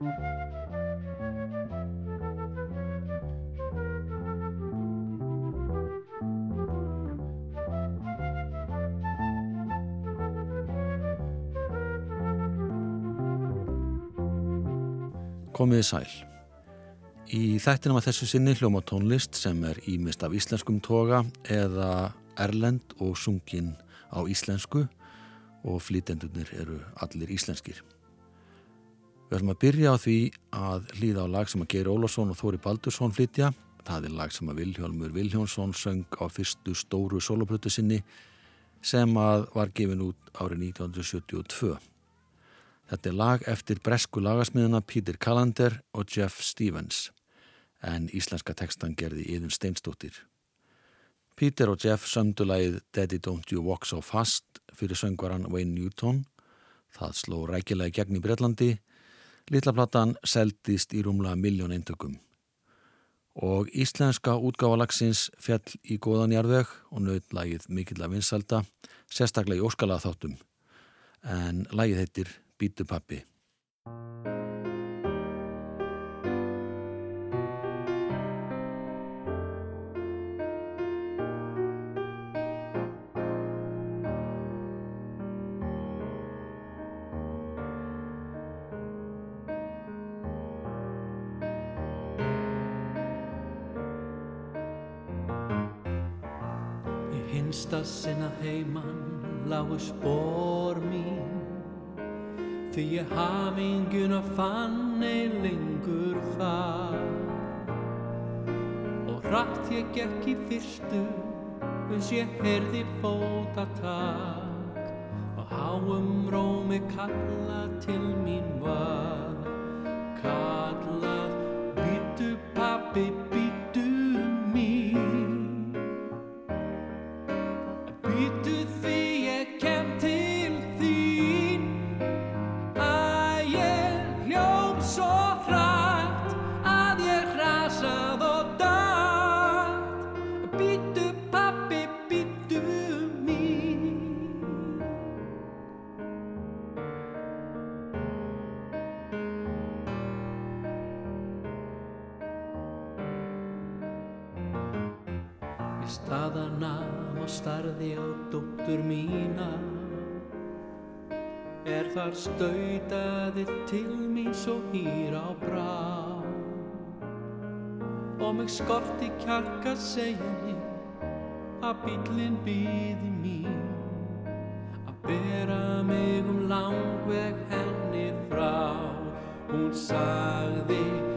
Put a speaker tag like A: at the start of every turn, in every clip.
A: Komiði sæl. Í þættinum að þessu sinni hljóma tónlist sem er ímist af íslenskum toga eða erlend og sungin á íslensku og flýtendunir eru allir íslenskir. Við ætlum að byrja á því að hlýða á lag sem að Geir Ólásson og Þóri Baldursson flytja. Það er lag sem að Vilhjálmur Vilhjónsson söng á fyrstu stóru soloplötu sinni sem að var gefin út árið 1972. Þetta er lag eftir bresku lagasmiðuna Peter Callander og Jeff Stevens en íslenska tekstan gerði Íðun Steinstóttir. Peter og Jeff sömdu lagið Daddy Don't You Walk So Fast fyrir söngvaran Wayne Newton. Það sló rækilega gegn í Breitlandi. Littlaplatan seldist í rúmlega miljón eintökum. Og íslenska útgáfalagsins fjall í góðanjarðveg og nöðt lagið mikill að vinsalda, sérstaklega í óskalaða þáttum. En lagið heitir Bítu
B: hinsta sinna heimann lágu spór mín. Því ég haminguna fann ein lengur þar. Og rætt ég gekk í fyrstu Uns ég heyrði fótatak. Og háum rómi kalla til mín var Kallað Býtu pappi, mig skorti kjarka segjani að bílinn býði mín. Að bera mig um langveg henni frá. Hún sagði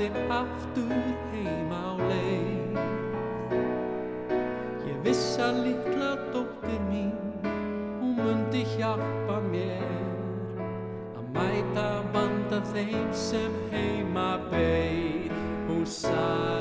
B: laði aftur heim á leið. Ég viss að litla dóttir mín Hún mundi hjálpa mér Að mæta vanda þeim sem heima beið. Hún sagði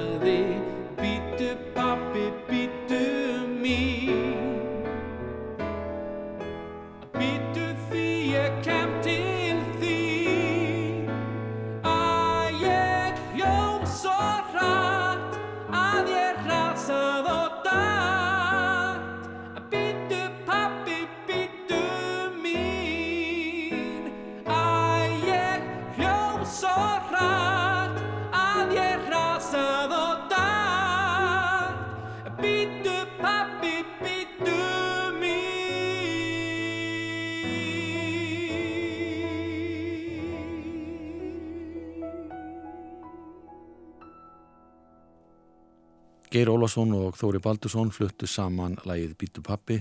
A: Geir Ólásson og Þóri Baldursson fluttu saman lagið Bítu pappi,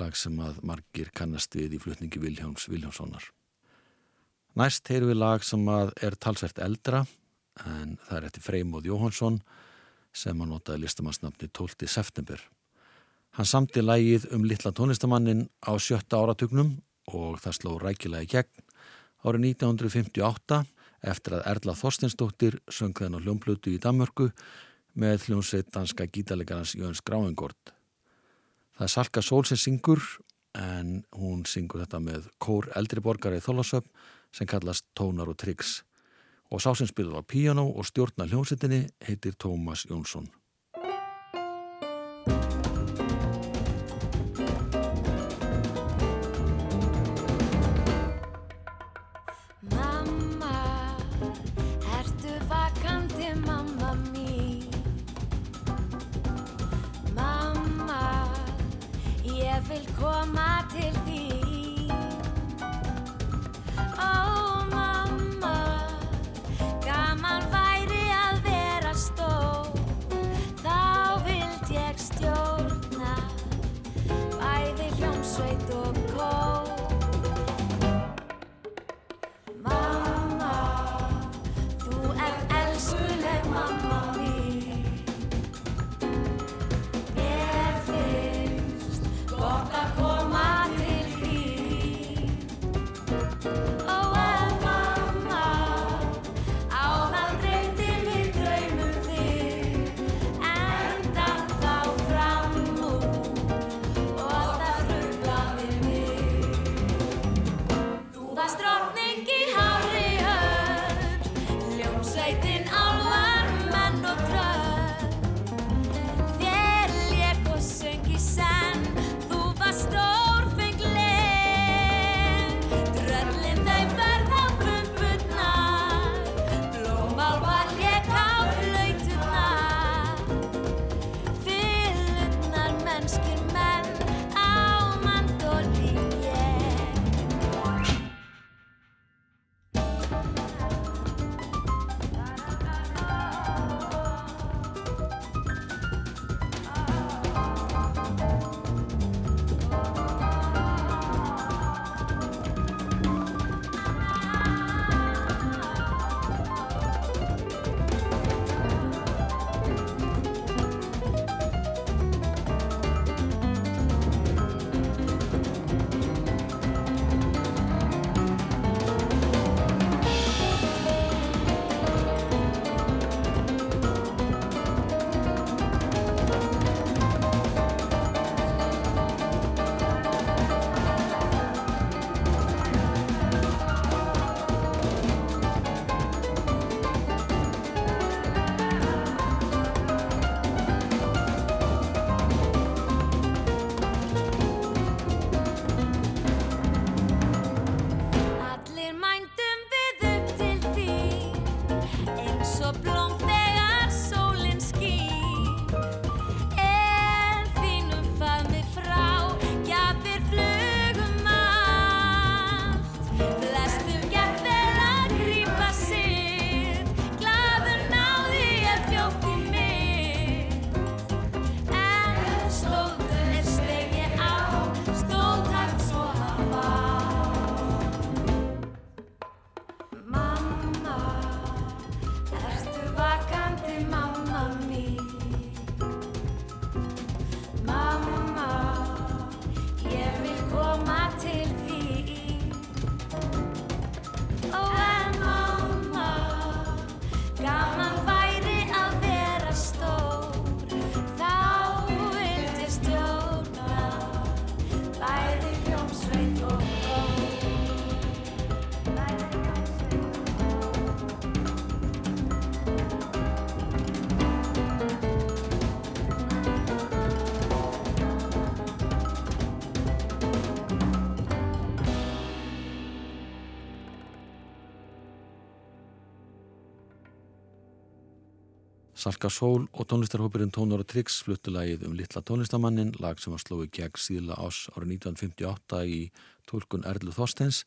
A: lag sem að margir kannast við í flutningi Viljáms Viljámssonar. Næst heyru við lag sem að er talsvert eldra, en það er eftir Freymóð Jóhansson sem að notaði listamannsnafni 12. september. Hann samti lagið um litla tónlistamannin á sjötta áratugnum og það sló rækilega í gegn
C: árið 1958 eftir að Erla Þorstensdóttir söng þenn á hljómblötu í Danmörku með hljómsveit danska gítalegarans Jöns Gráingård. Það er Salka Sól sem syngur en hún syngur þetta með kór eldri borgar í Þólasöfn sem kallast Tónar og Tryggs og sá sem spilur á piano og stjórna hljómsveitinni heitir Tómas Jónsson. Salka Sól og tónlistarhópurinn Tónur og Tryggs fluttulægið um Littla tónlistamannin, lag sem var slóið gegn síðla ás árið 1958 í tólkun Erlu Þorsteins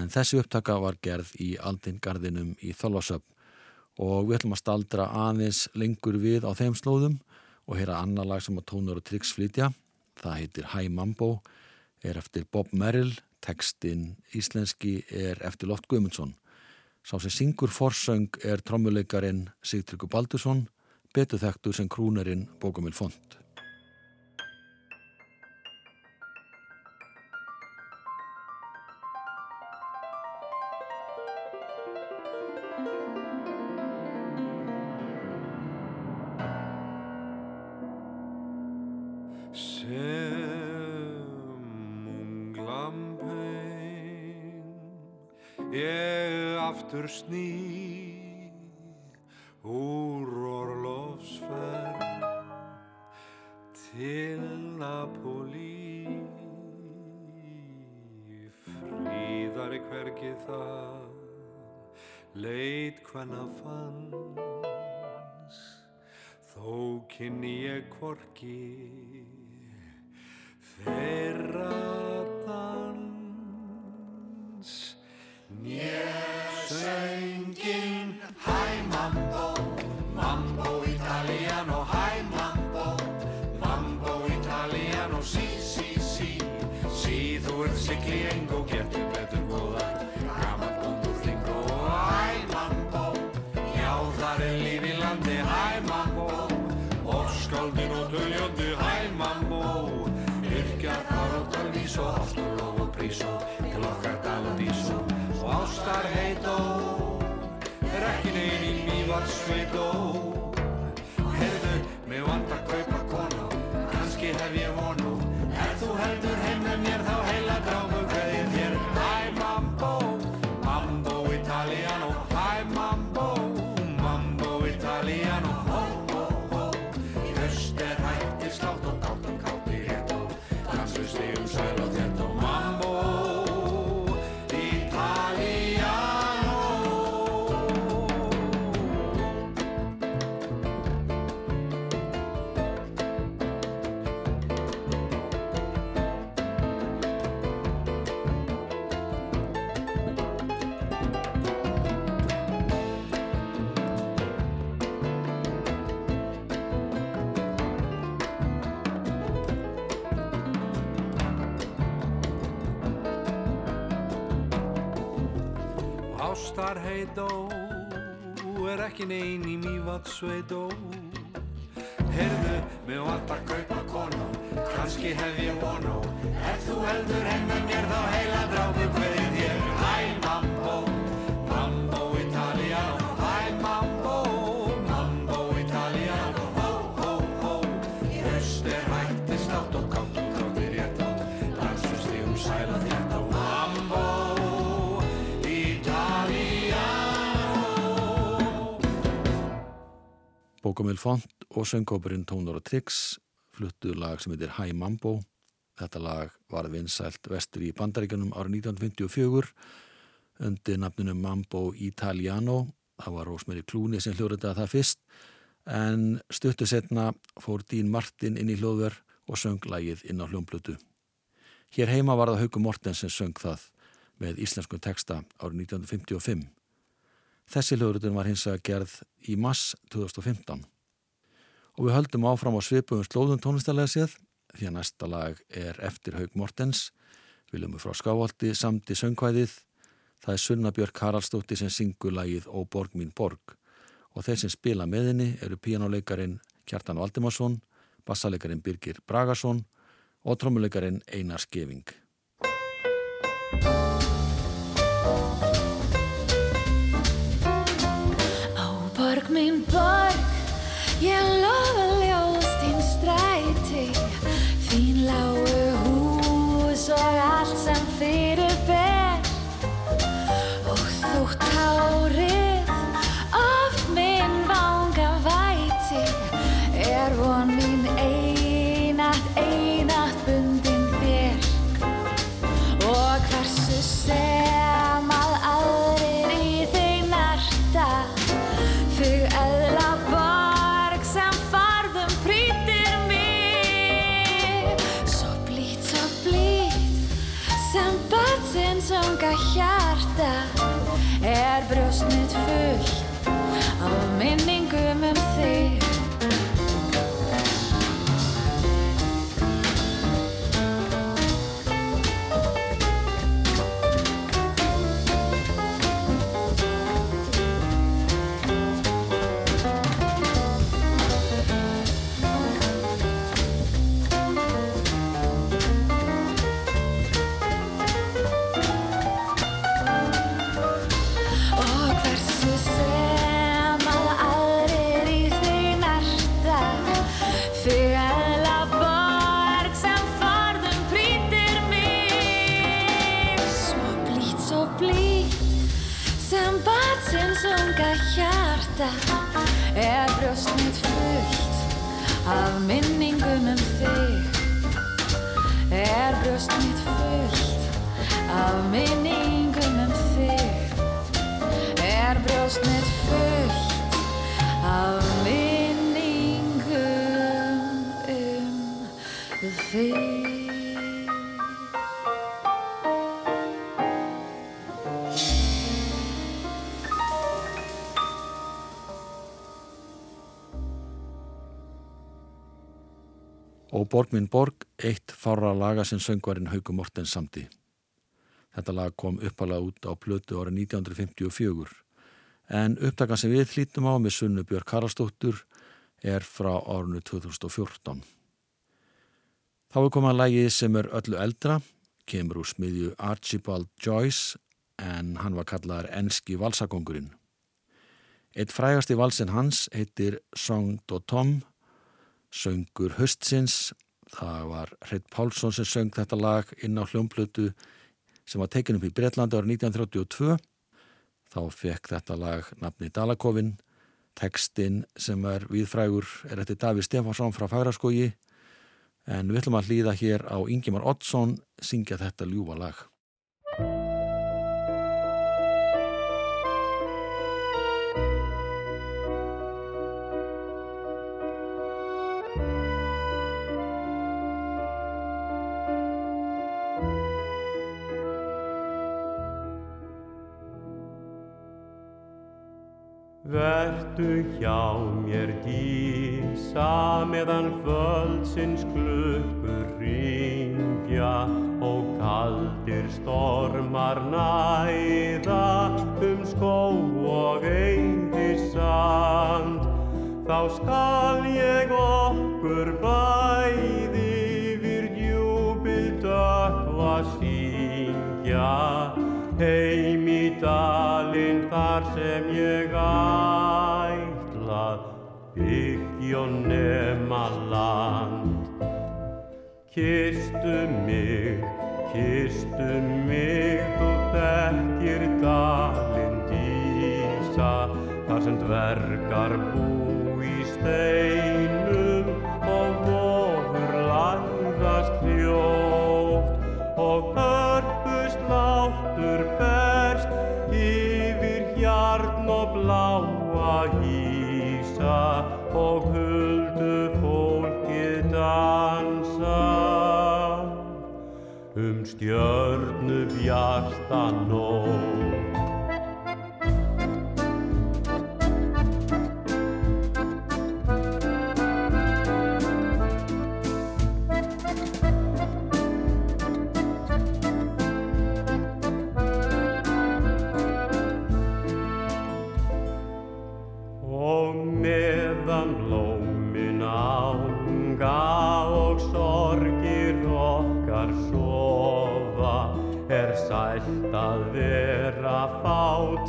C: en þessi upptaka var gerð í Aldingarðinum í Þolvasöfn og við ætlum að staldra aðeins lengur við á þeim slóðum og heyra annar lag sem að Tónur og Tryggs flytja. Það heitir Hi Mambo, er eftir Bob Merrill, tekstinn íslenski er eftir Lott Guðmundsson. Sá sem syngur forsöng er trommuleikarin Sigtryggur Baldursson, betu þekktu sem krúnerinn Bókumil Font.
D: Aftur sný úr orlofsferð til Napoli. Fríðari hvergi það leit hvenna fanns þó kynni ég kvorki þeirra í mývarsveitó Herðu, mig vant að kaupa konu. Kannski hef ég vonu ef þú heldur heim með mér þá heila drámu ástarheitó er ekki neyn í mývatsveitó Heyrðu, mig vantar kaupa konu, kannski hef ég vonu Ef þú heldur með mér þá heila drápu hverðið þér Hæ
A: Bókamil Font og söngkópurinn Tónar og Trix fluttu lag sem heitir Hæ Mambo. Þetta lag var vinsælt vestur í bandaríkanum árið 1954 undir nafninu Mambo Italiano. Það var Rósmeri Klúni sem hljóðritaði það fyrst en stuttu setna fór Dín Martin inn í hljóðver og söng lagið inn á hljómblutu. Hér heima var það Hauku Mortens sem söng það með íslenskum texta árið 1955. Þessi hljóðrutun var hins að gerð í mass 2015 og við höldum áfram á svipum slóðun tónlistarlega séð því að næsta lag er eftir Haug Mortens viljum við frá Skávaldi samt í söngkvæðið. Það er Sunna Björk Haraldsdóttir sem syngur lagið Ó borg mín borg. Og þeir sem spila með henni eru píjánuleikarin Kjartan Valdimarsson bassaleikarin Birgir Bragarsson og trommuleikarin Einar Skeving
C: Borg mín minningum um þig. Er brjóst mitt fullt af minningum um þig? Er brjóst mitt fullt af minningum um þig
A: Borg minn borg eitt fára laga sem söngvarinn Hauku Mortens samti. Þetta lag kom uppalega út á plötu ára 1954 en upptakan sem við hlítum á með Sunnu Björg Karastóttur er frá árunu 2014. Þá er komað lagið sem er öllu eldra, kemur úr smiðju Archibald Joyce en hann var kallaðar Enski valsakongurinn. Eitt frægasti valsin hans heitir Song do Tom söngur höstsins. Það var Hreit Pálsson sem söng þetta lag inn á hljómblötu sem var tekin upp í Breitlandi árið 1932. Þá fekk þetta lag nafni Dalakofinn. Tekstinn sem er viðfrægur er eftir Davíð Stefansson frá Fagraskogi en við ætlum að hlýða hér á Ingemar Oddsson syngja þetta ljúfa
E: Vertu hjá mér dísa meðan kvöldsins klukkur ringja og kaldir stormar næða um skó og eindi sand. Þá skal ég okkur bæði við djúpið dökva syngja heim í dalinn þar sem ég Kistu mig, kistu mig, þú þekkir dalinn dísa, þar sem dvergar bú í steinum bjarta nótt.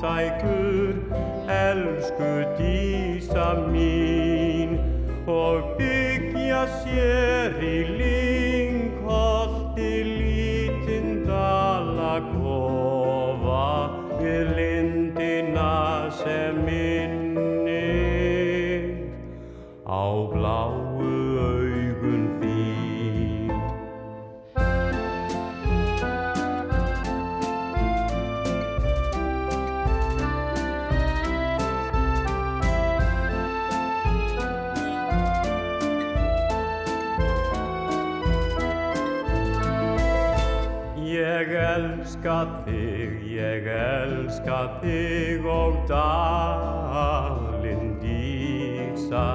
E: Fátækur, elsku dísa mín og byggja sér í lingholti þig og dalinn dísa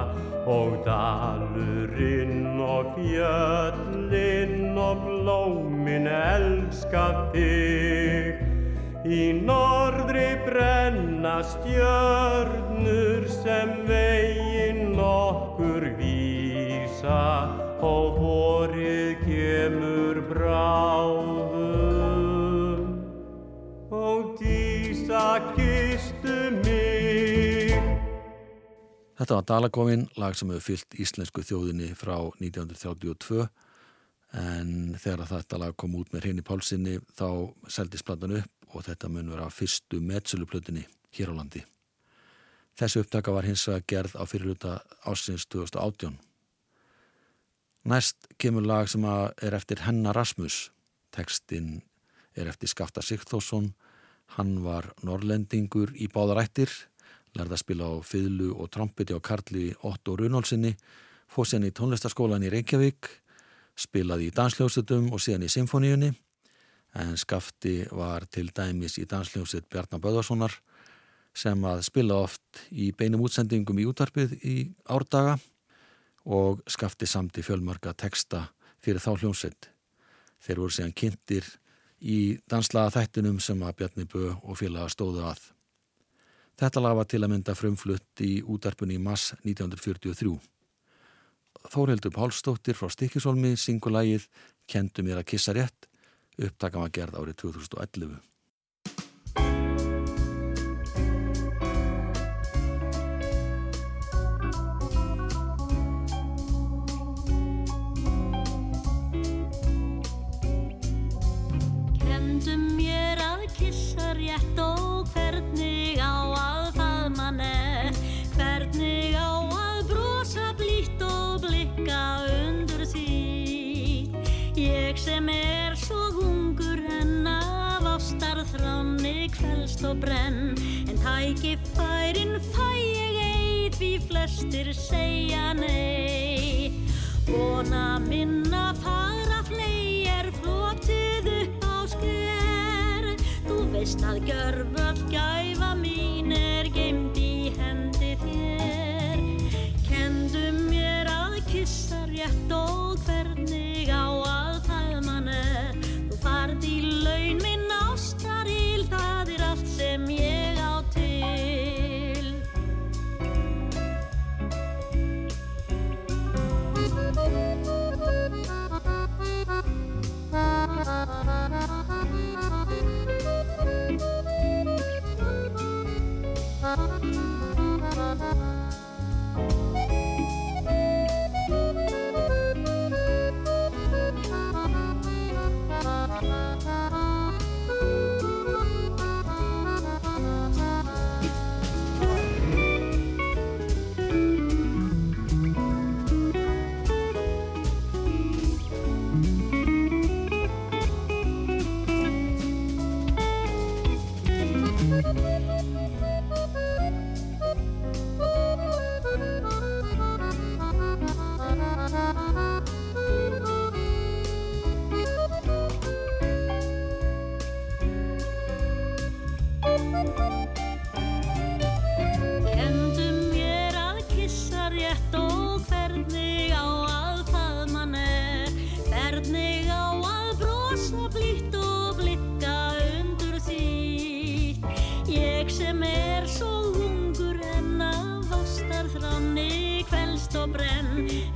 E: og dalurinn og fjöllinn og blómin elska þig. Í norðri brenna stjörnur
A: Þetta var Dalakofinn, lag sem hefur fyllt íslensku þjóðinni frá 1932 en þegar þetta lag kom út með Hreini Pálsini þá seldist platan upp og þetta mun vera fyrstu metsöluplutinni hér á landi. Þessu upptaka var hins vegar gerð á fyrirluta ásins 2018. Næst kemur lag sem er eftir Henna Rasmus. Tekstinn er eftir Skafta Sigþórsson. Hann var norrlendingur í báðarættir, lærði að spila á fyllu og trompeti á Karli Otto Runálsinni, fóð sérn í tónlistaskólan í Reykjavík, spilaði í dansljósutum og síðan í symfóníunni, en Skafti var til dæmis í dansljósut Bjarnar Böðarssonar sem að spila oft í beinum útsendingum í útarpið í árdaga og skafti samt í fjölmörga texta fyrir þá hljómsveit. Þeir voru síðan kynntir í danslaða þættunum sem að Bjarni Bö og félaga stóðu að. Þetta lag var til að mynda frumflutt í útarpunni í mass 1943. Þórhildur Pálsdóttir frá Stikisólmi syngulægið Kendu mér að kissa rétt upptakam að gerð árið 2011.
F: og brenn. En tækifærin fæ ég eit Því flestir segja nei. Vona minna fara flei Er flotið upp á sker Þú veist að görföld gæfa mín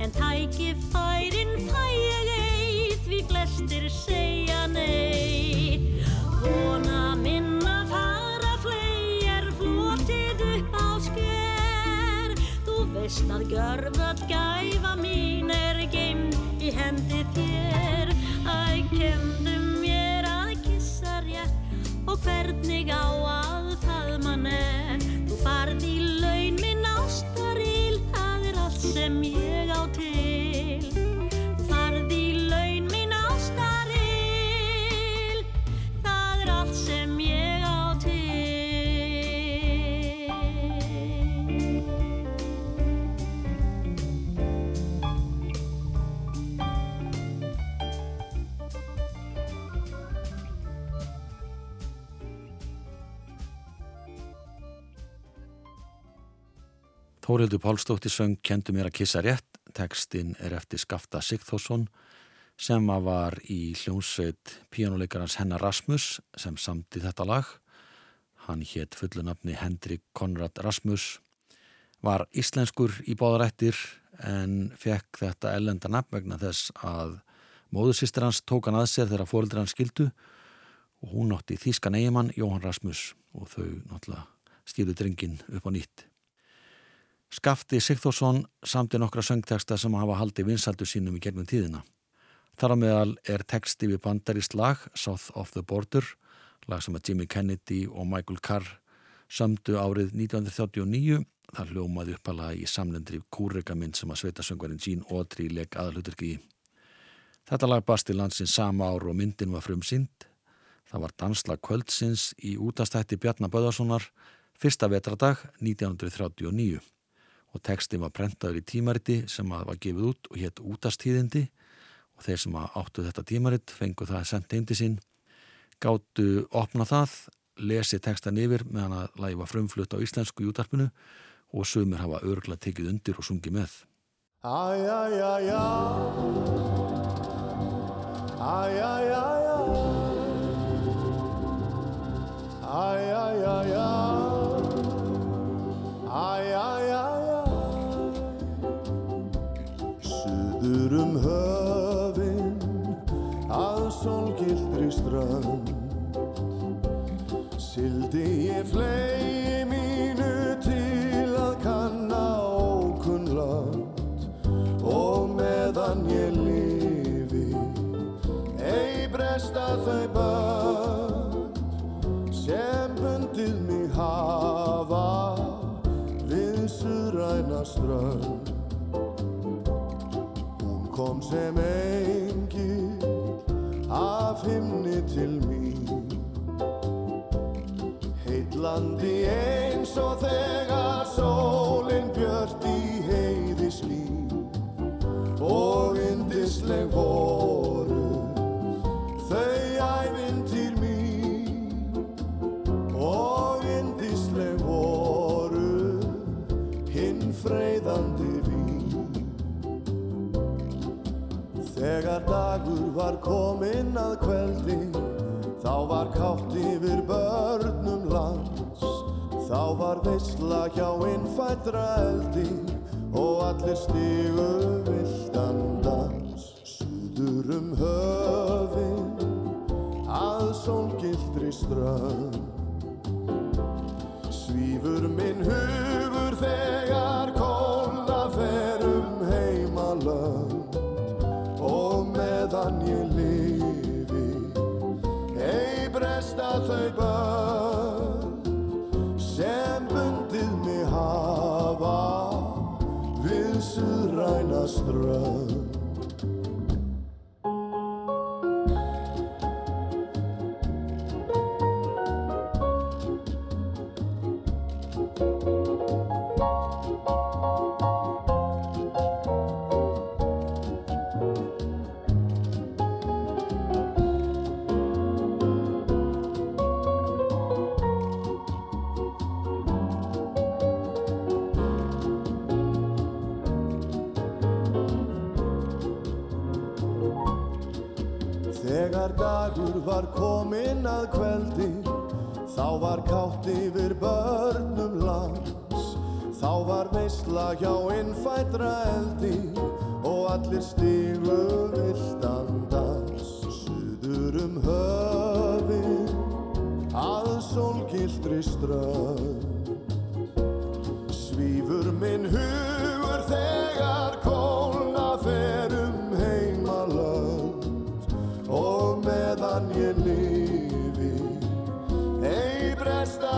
F: en tækifærin fæ ég eitt því flestir segja að görföld gæfa mín er geimd í hendi þér. Æ, kemdu mér að kissa rétt og hvernig á að
A: Þórildur Pálsdóttir söng Kendu mér að kissa rétt. Tekstinn er eftir Skafta Sigþórsson sem var í hljónsveit píjónuleikarans Hennar Rasmus sem samti þetta lag. Hann hétt fullunafni Hendrik Konrad Rasmus, var íslenskur í báðarættir en fekk þetta ellenda nafn vegna þess að móðursýstir hans tók hann að sér þegar fóreldur hans skildu og hún átti þýskan eigimann Jóhann Rasmus og þau náttúrulega skildu drengin upp á nýtt. Skafti Sigþórsson samti nokkra söngteksta sem hafa haldið vinsaldu sínum í gegnum tíðina. Þar á meðal er teksti við bandarist lag South of the Border, lag sem að Jimmy Kennedy og Michael Carr sömdu árið 1939. Það hljómaði uppalega í samlendri kúrreikamind sem að sveitasöngvarinn Gene Autry legg aðalhuturki í. Þetta lag basti landsins sama ár og myndin var frum sínd. Það var dansla kvöldsins í útastætti Bjarnar Böðarssonar fyrsta vetradag 1939 og textin var prentaður í tímariti sem var gefið út og hétt útastíðindi. Og þeir sem áttu þetta tímarit fengu það sendt eindi sín. Gáttu opna það lesi textan yfir meðan að lagi var frumflutt á íslensku í útarpinu og sumir hafa örgla tekið undir og sungið með.
G: Æj, æj, æj, Suður um höfin að solgildri strand Sildi ég flegi mínu til að kanna ókunn land og meðan ég lifi ei bresta þau börn sem bundið mig hafa við suðræna kom sem engil af himni til mín. Heitlandi eins og þegar dagur var kominn að kveldi. Þá var kátt yfir börnum lands. Þá var veisla hjá innfættra eldi Og allir stigu vildan dans. Suður um höfin Að sólgildri strönd. Svífur minn hugur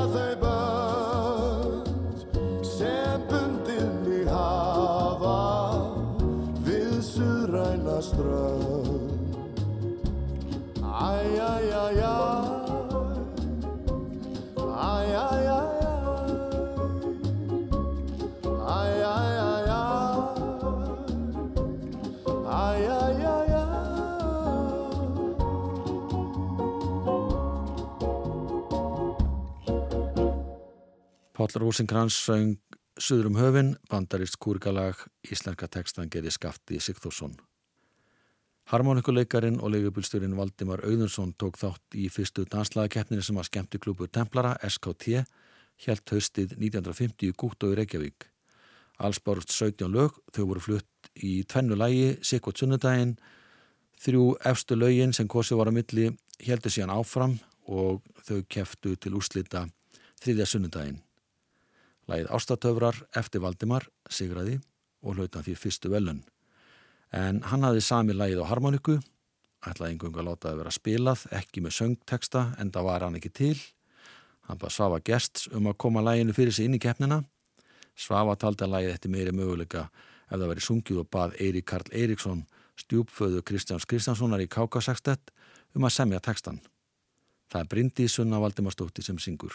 G: bresta þau
A: Páll Rósinkrans söng Suður um höfin, bandarist kúrgalag, íslenska textan gerði skafti Sigþórsson. Harmonikuleikarin og leigubílstjórin Valdimar Auðunsson tók þátt í fyrstu danslagakeppninu sem var skemmti klúpur Templara, SKT, helt haustið 1950 í Gútt og í Reykjavík. Alls bárust 17 lög, þau voru flutt í tvennu lægi, Sikvot sunnudaginn, þrjú efstu lögin sem kosi var á milli heldur síðan áfram og þau keftu til úrslita þriðja sunnudaginn. Lægið Ástatöfrar eftir Valdimar sigraði og hlauta því fyrstu velun. En hann hafði sami lægið á harmoniku,
C: ætlaði einhverjum að láta það vera spilað, ekki með söngteksta, en það var hann ekki til. Hann bara svafa gerst um að koma læginu fyrir sig inn í keppnina. Svafa taldi að lægið þetta meiri möguleika ef það væri sungið og bað Eirík Karl Eiríksson, stjúpföðu Kristjáns Kristjánssonar í Kákasakstett um að semja tekstan. Það er Bryndi Sunna Valdimarsdóttir sem syngur.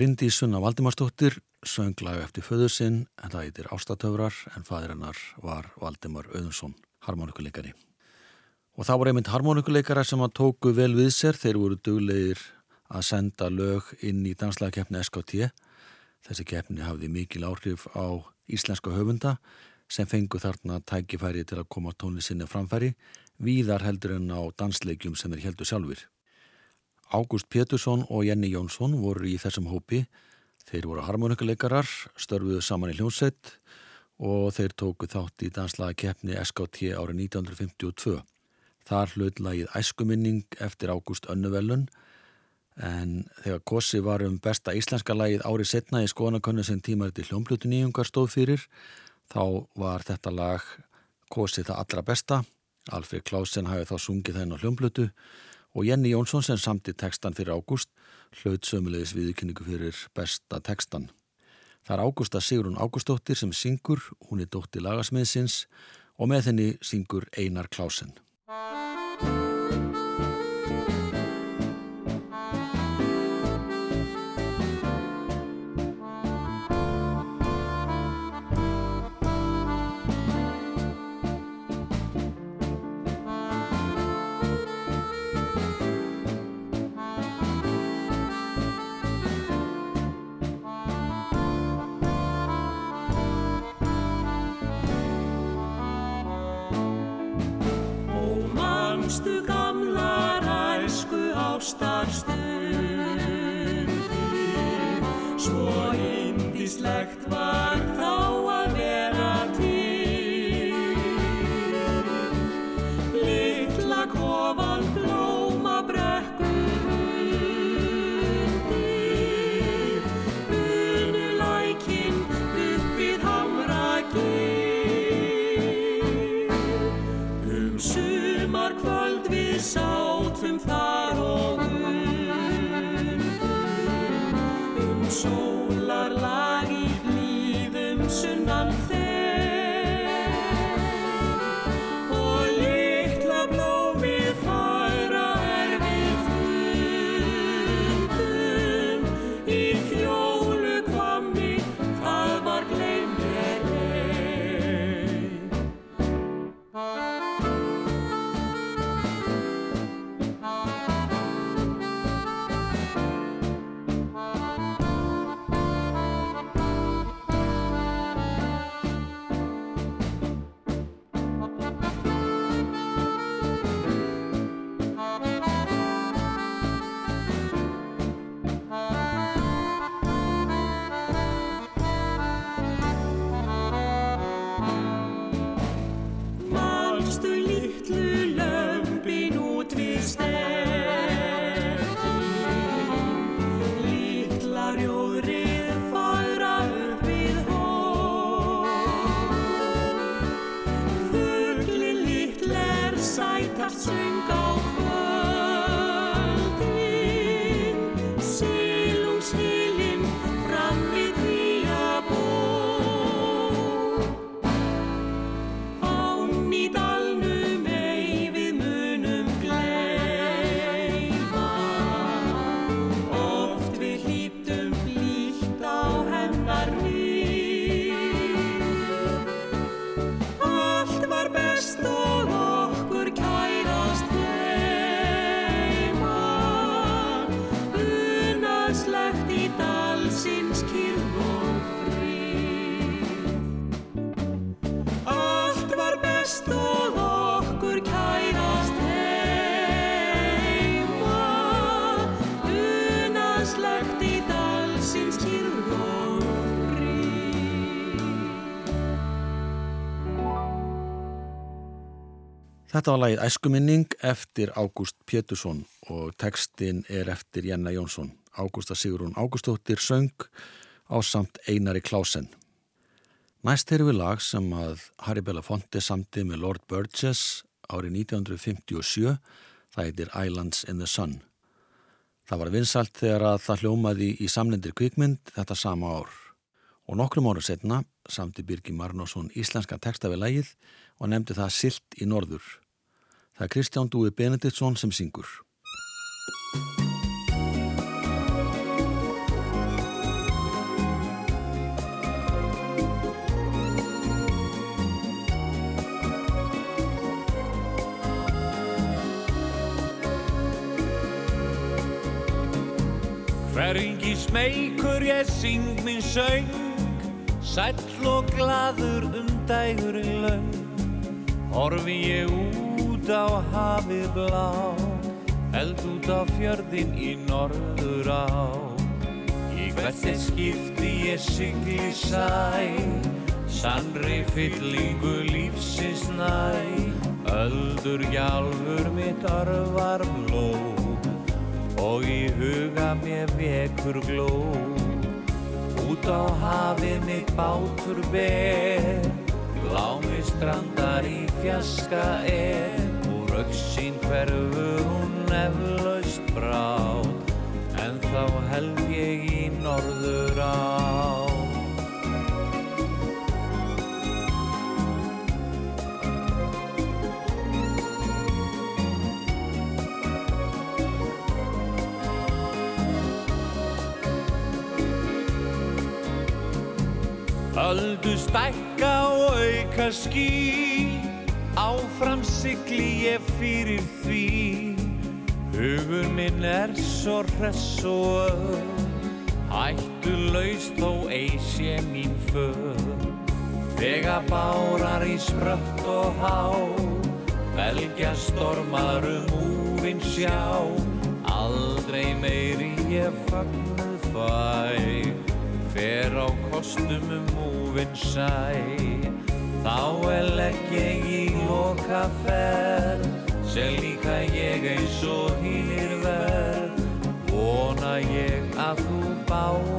C: Bryndi Sunna Valdimarsdóttir söng lag eftir föðu sinn en það heitir Ástatöfrar en fadir hennar var Valdimar Öðunsson, harmonikuleikari. Og það voru einmitt harmonikuleikara sem að tóku vel við sér, þeir voru duglegir að senda lög inn í danslagkeppni SKT. Þessi keppni hafði mikil áhrif á íslenska höfunda sem fengu þarna tækifæri til að koma tónli sinni framfæri, víðar heldur en á dansleikjum sem er heldur sjálfur. Ágúst Pétursson og Jenny Jónsson voru í þessum hópi. Þeir voru harmonikuleikarar, störfuðu saman í hljónsett og þeir tóku þátt í danslaga keppni SKT árið 1952. Þar hlaut lagið æskuminning eftir Ágúst Önnuvelun en þegar Kossi var um besta íslenska lagið árið setna í skoðanakönnu sem tímar til hljómblutu nýjungar stóð fyrir þá var þetta lag Kossi það allra besta. Alfred Klausen hafi þá sungið þenn á hljómblutu og Jenny Jónsson sem samti tekstan fyrir Ágúst hlaut sömulegis viðkynningu fyrir besta tekstan. Það er Ágústa Sigrun Ágústóttir sem syngur, hún er dótti lagasmiðsins og með henni syngur Einar Klásen.
A: Þetta var lagið Æskuminning eftir Ágúst Pétursson og textin er eftir Jenna Jónsson. Ágústa Sigrún Ágústóttir söng á samt Einari Klásen. Næst erum við lag sem að Harry Belafonte samti með Lord Burgess árið 1957. Það heitir Islands in the Sun. Það var vinsalt þegar að það hljómaði í samlendir kvikmynd þetta sama ár. Og nokkrum ára setna samti Birgi Marnásson íslenska texta við lagið og nefndi það Silt í norður. Það er Kristján Dúi Benediktsson sem syngur.
H: Hvergi smeykur ég syng minn söng Sæll og glaður um dægurinn löng Horfi ég út á hafið blá Held út á fjörðin í norður á. Í hvert er skipti ég sigli sæ Sannri fyllingu lífsins næ. Öldur gjálfur mitt örvar blóð og í huga mér vekur gló. Út á hafið mitt bátur ber lámi strandar í fjaska er úr auksín hverfur hún eflaust brá en þá held ég í norður á. Öldu stækka og auka ský Áfram sigli ég fyrir því. Hugur minn er svo hress og öð Hættu laust þó ei sé mín för Þegar bárar í sprött og há. Belgja stormar um úvinn sjá, aldrei meiri ég fagnuð fæ, fer á kostum um úvinn sæ, þá er legg ég í loka ferð, sem líka ég eins og hýr verð, vona ég að þú báran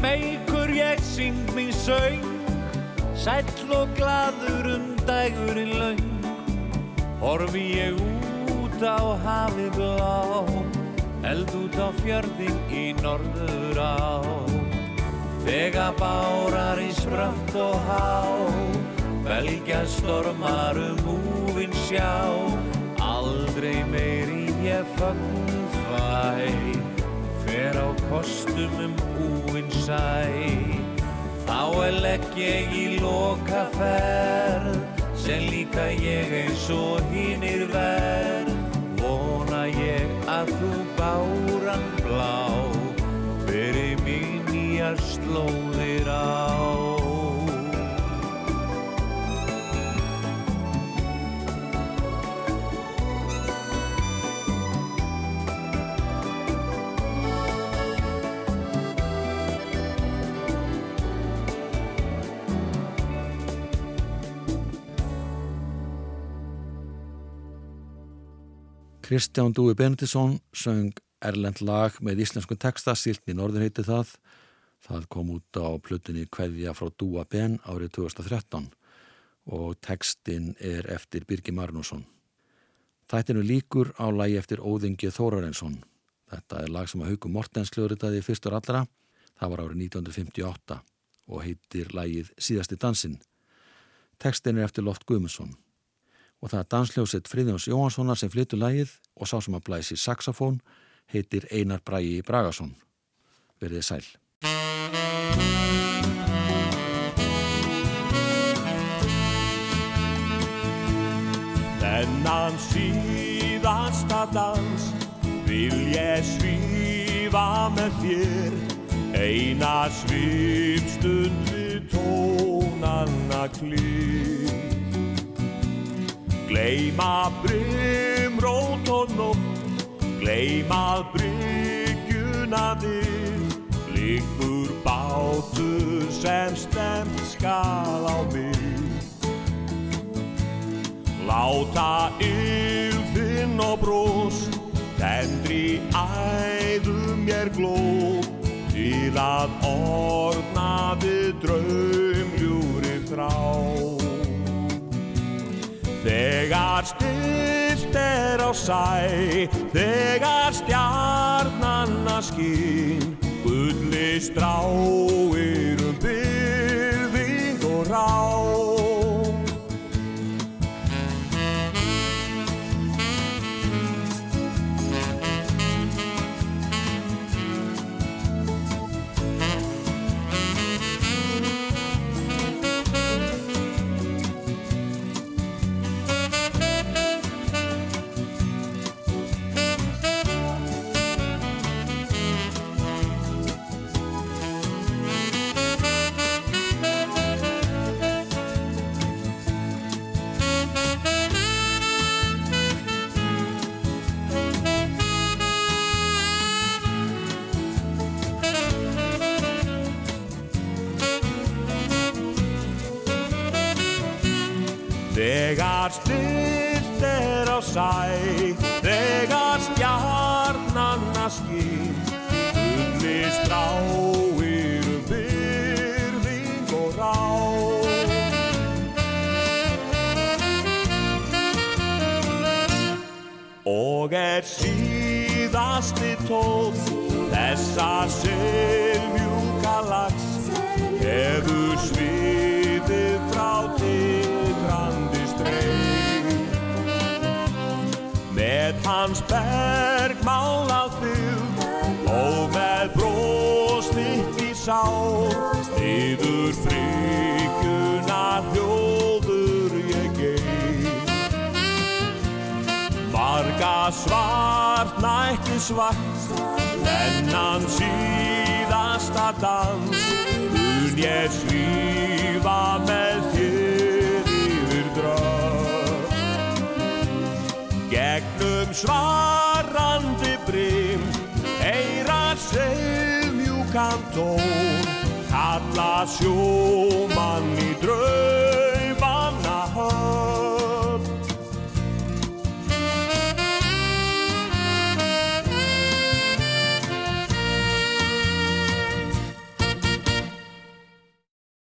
H: Smeykur ég syng mín söng Sæll og gladur um dægurinn laung Horfi ég út á hafi blá Eld út á fjörðin í norður á. Þegar bárar í sprönt og há Belgja stormar um úvinn sjá. Aldrei meiri ég fagn fæ Fer á kostum um sæ. Þá er legg ég í loka ferð Sem líka ég eins og hinnir verð. Vona ég að þú báran blá Fyrir mín nýjar slóðir á
A: Kristján Dúi Benedisson söng Erlend lag með íslensku texta, Siltni Norður heiti það. Það kom út á plutunni Kveðja frá Dúa Ben árið 2013 og textin er eftir Birgi Marnusson. Þættinu líkur á lagi eftir Óðingi Þórarensson. Þetta er lag sem að Hauku Mortens hljóðritaði fyrstur allra. Það var árið 1958 og heitir lagið Síðasti dansinn. Tekstin er eftir Loft Guðmundsson og það er dansljósett Friðjóns Jóhanssonar sem flyttur lægið og sá sem að blæsi saxofón heitir Einar Bræi Bragason. Verðið sæl.
I: Þennan síðasta dans vil ég svífa með þér eina svipstund við tónanna klýr Gleima brimrót og nótt, gleima bryggjuna við, liggur bátur sem stemt skal á mig. Láta ylfinn og brós, tendri æðum mér glóð, til að orna við draumljúri Þegar stilt er á sæ, þegar stjarnanna skín, gulli stráir um byrðing og rá. Þegar stilt er á sæ, þegar stjarnanna skýr, gulli stráir um byrðing og rá. Og er síð síðasti tón þessa selmjúka lags hefur sviðið hans bergmálað fylg og með bróstitt í sá stiður frikuna hljóður ég gei marga svart nætti svart þennan síðasta dans mun ég svífa með svarandi brim Eira segjumjúkan tón Kalla sjóman í draumana höf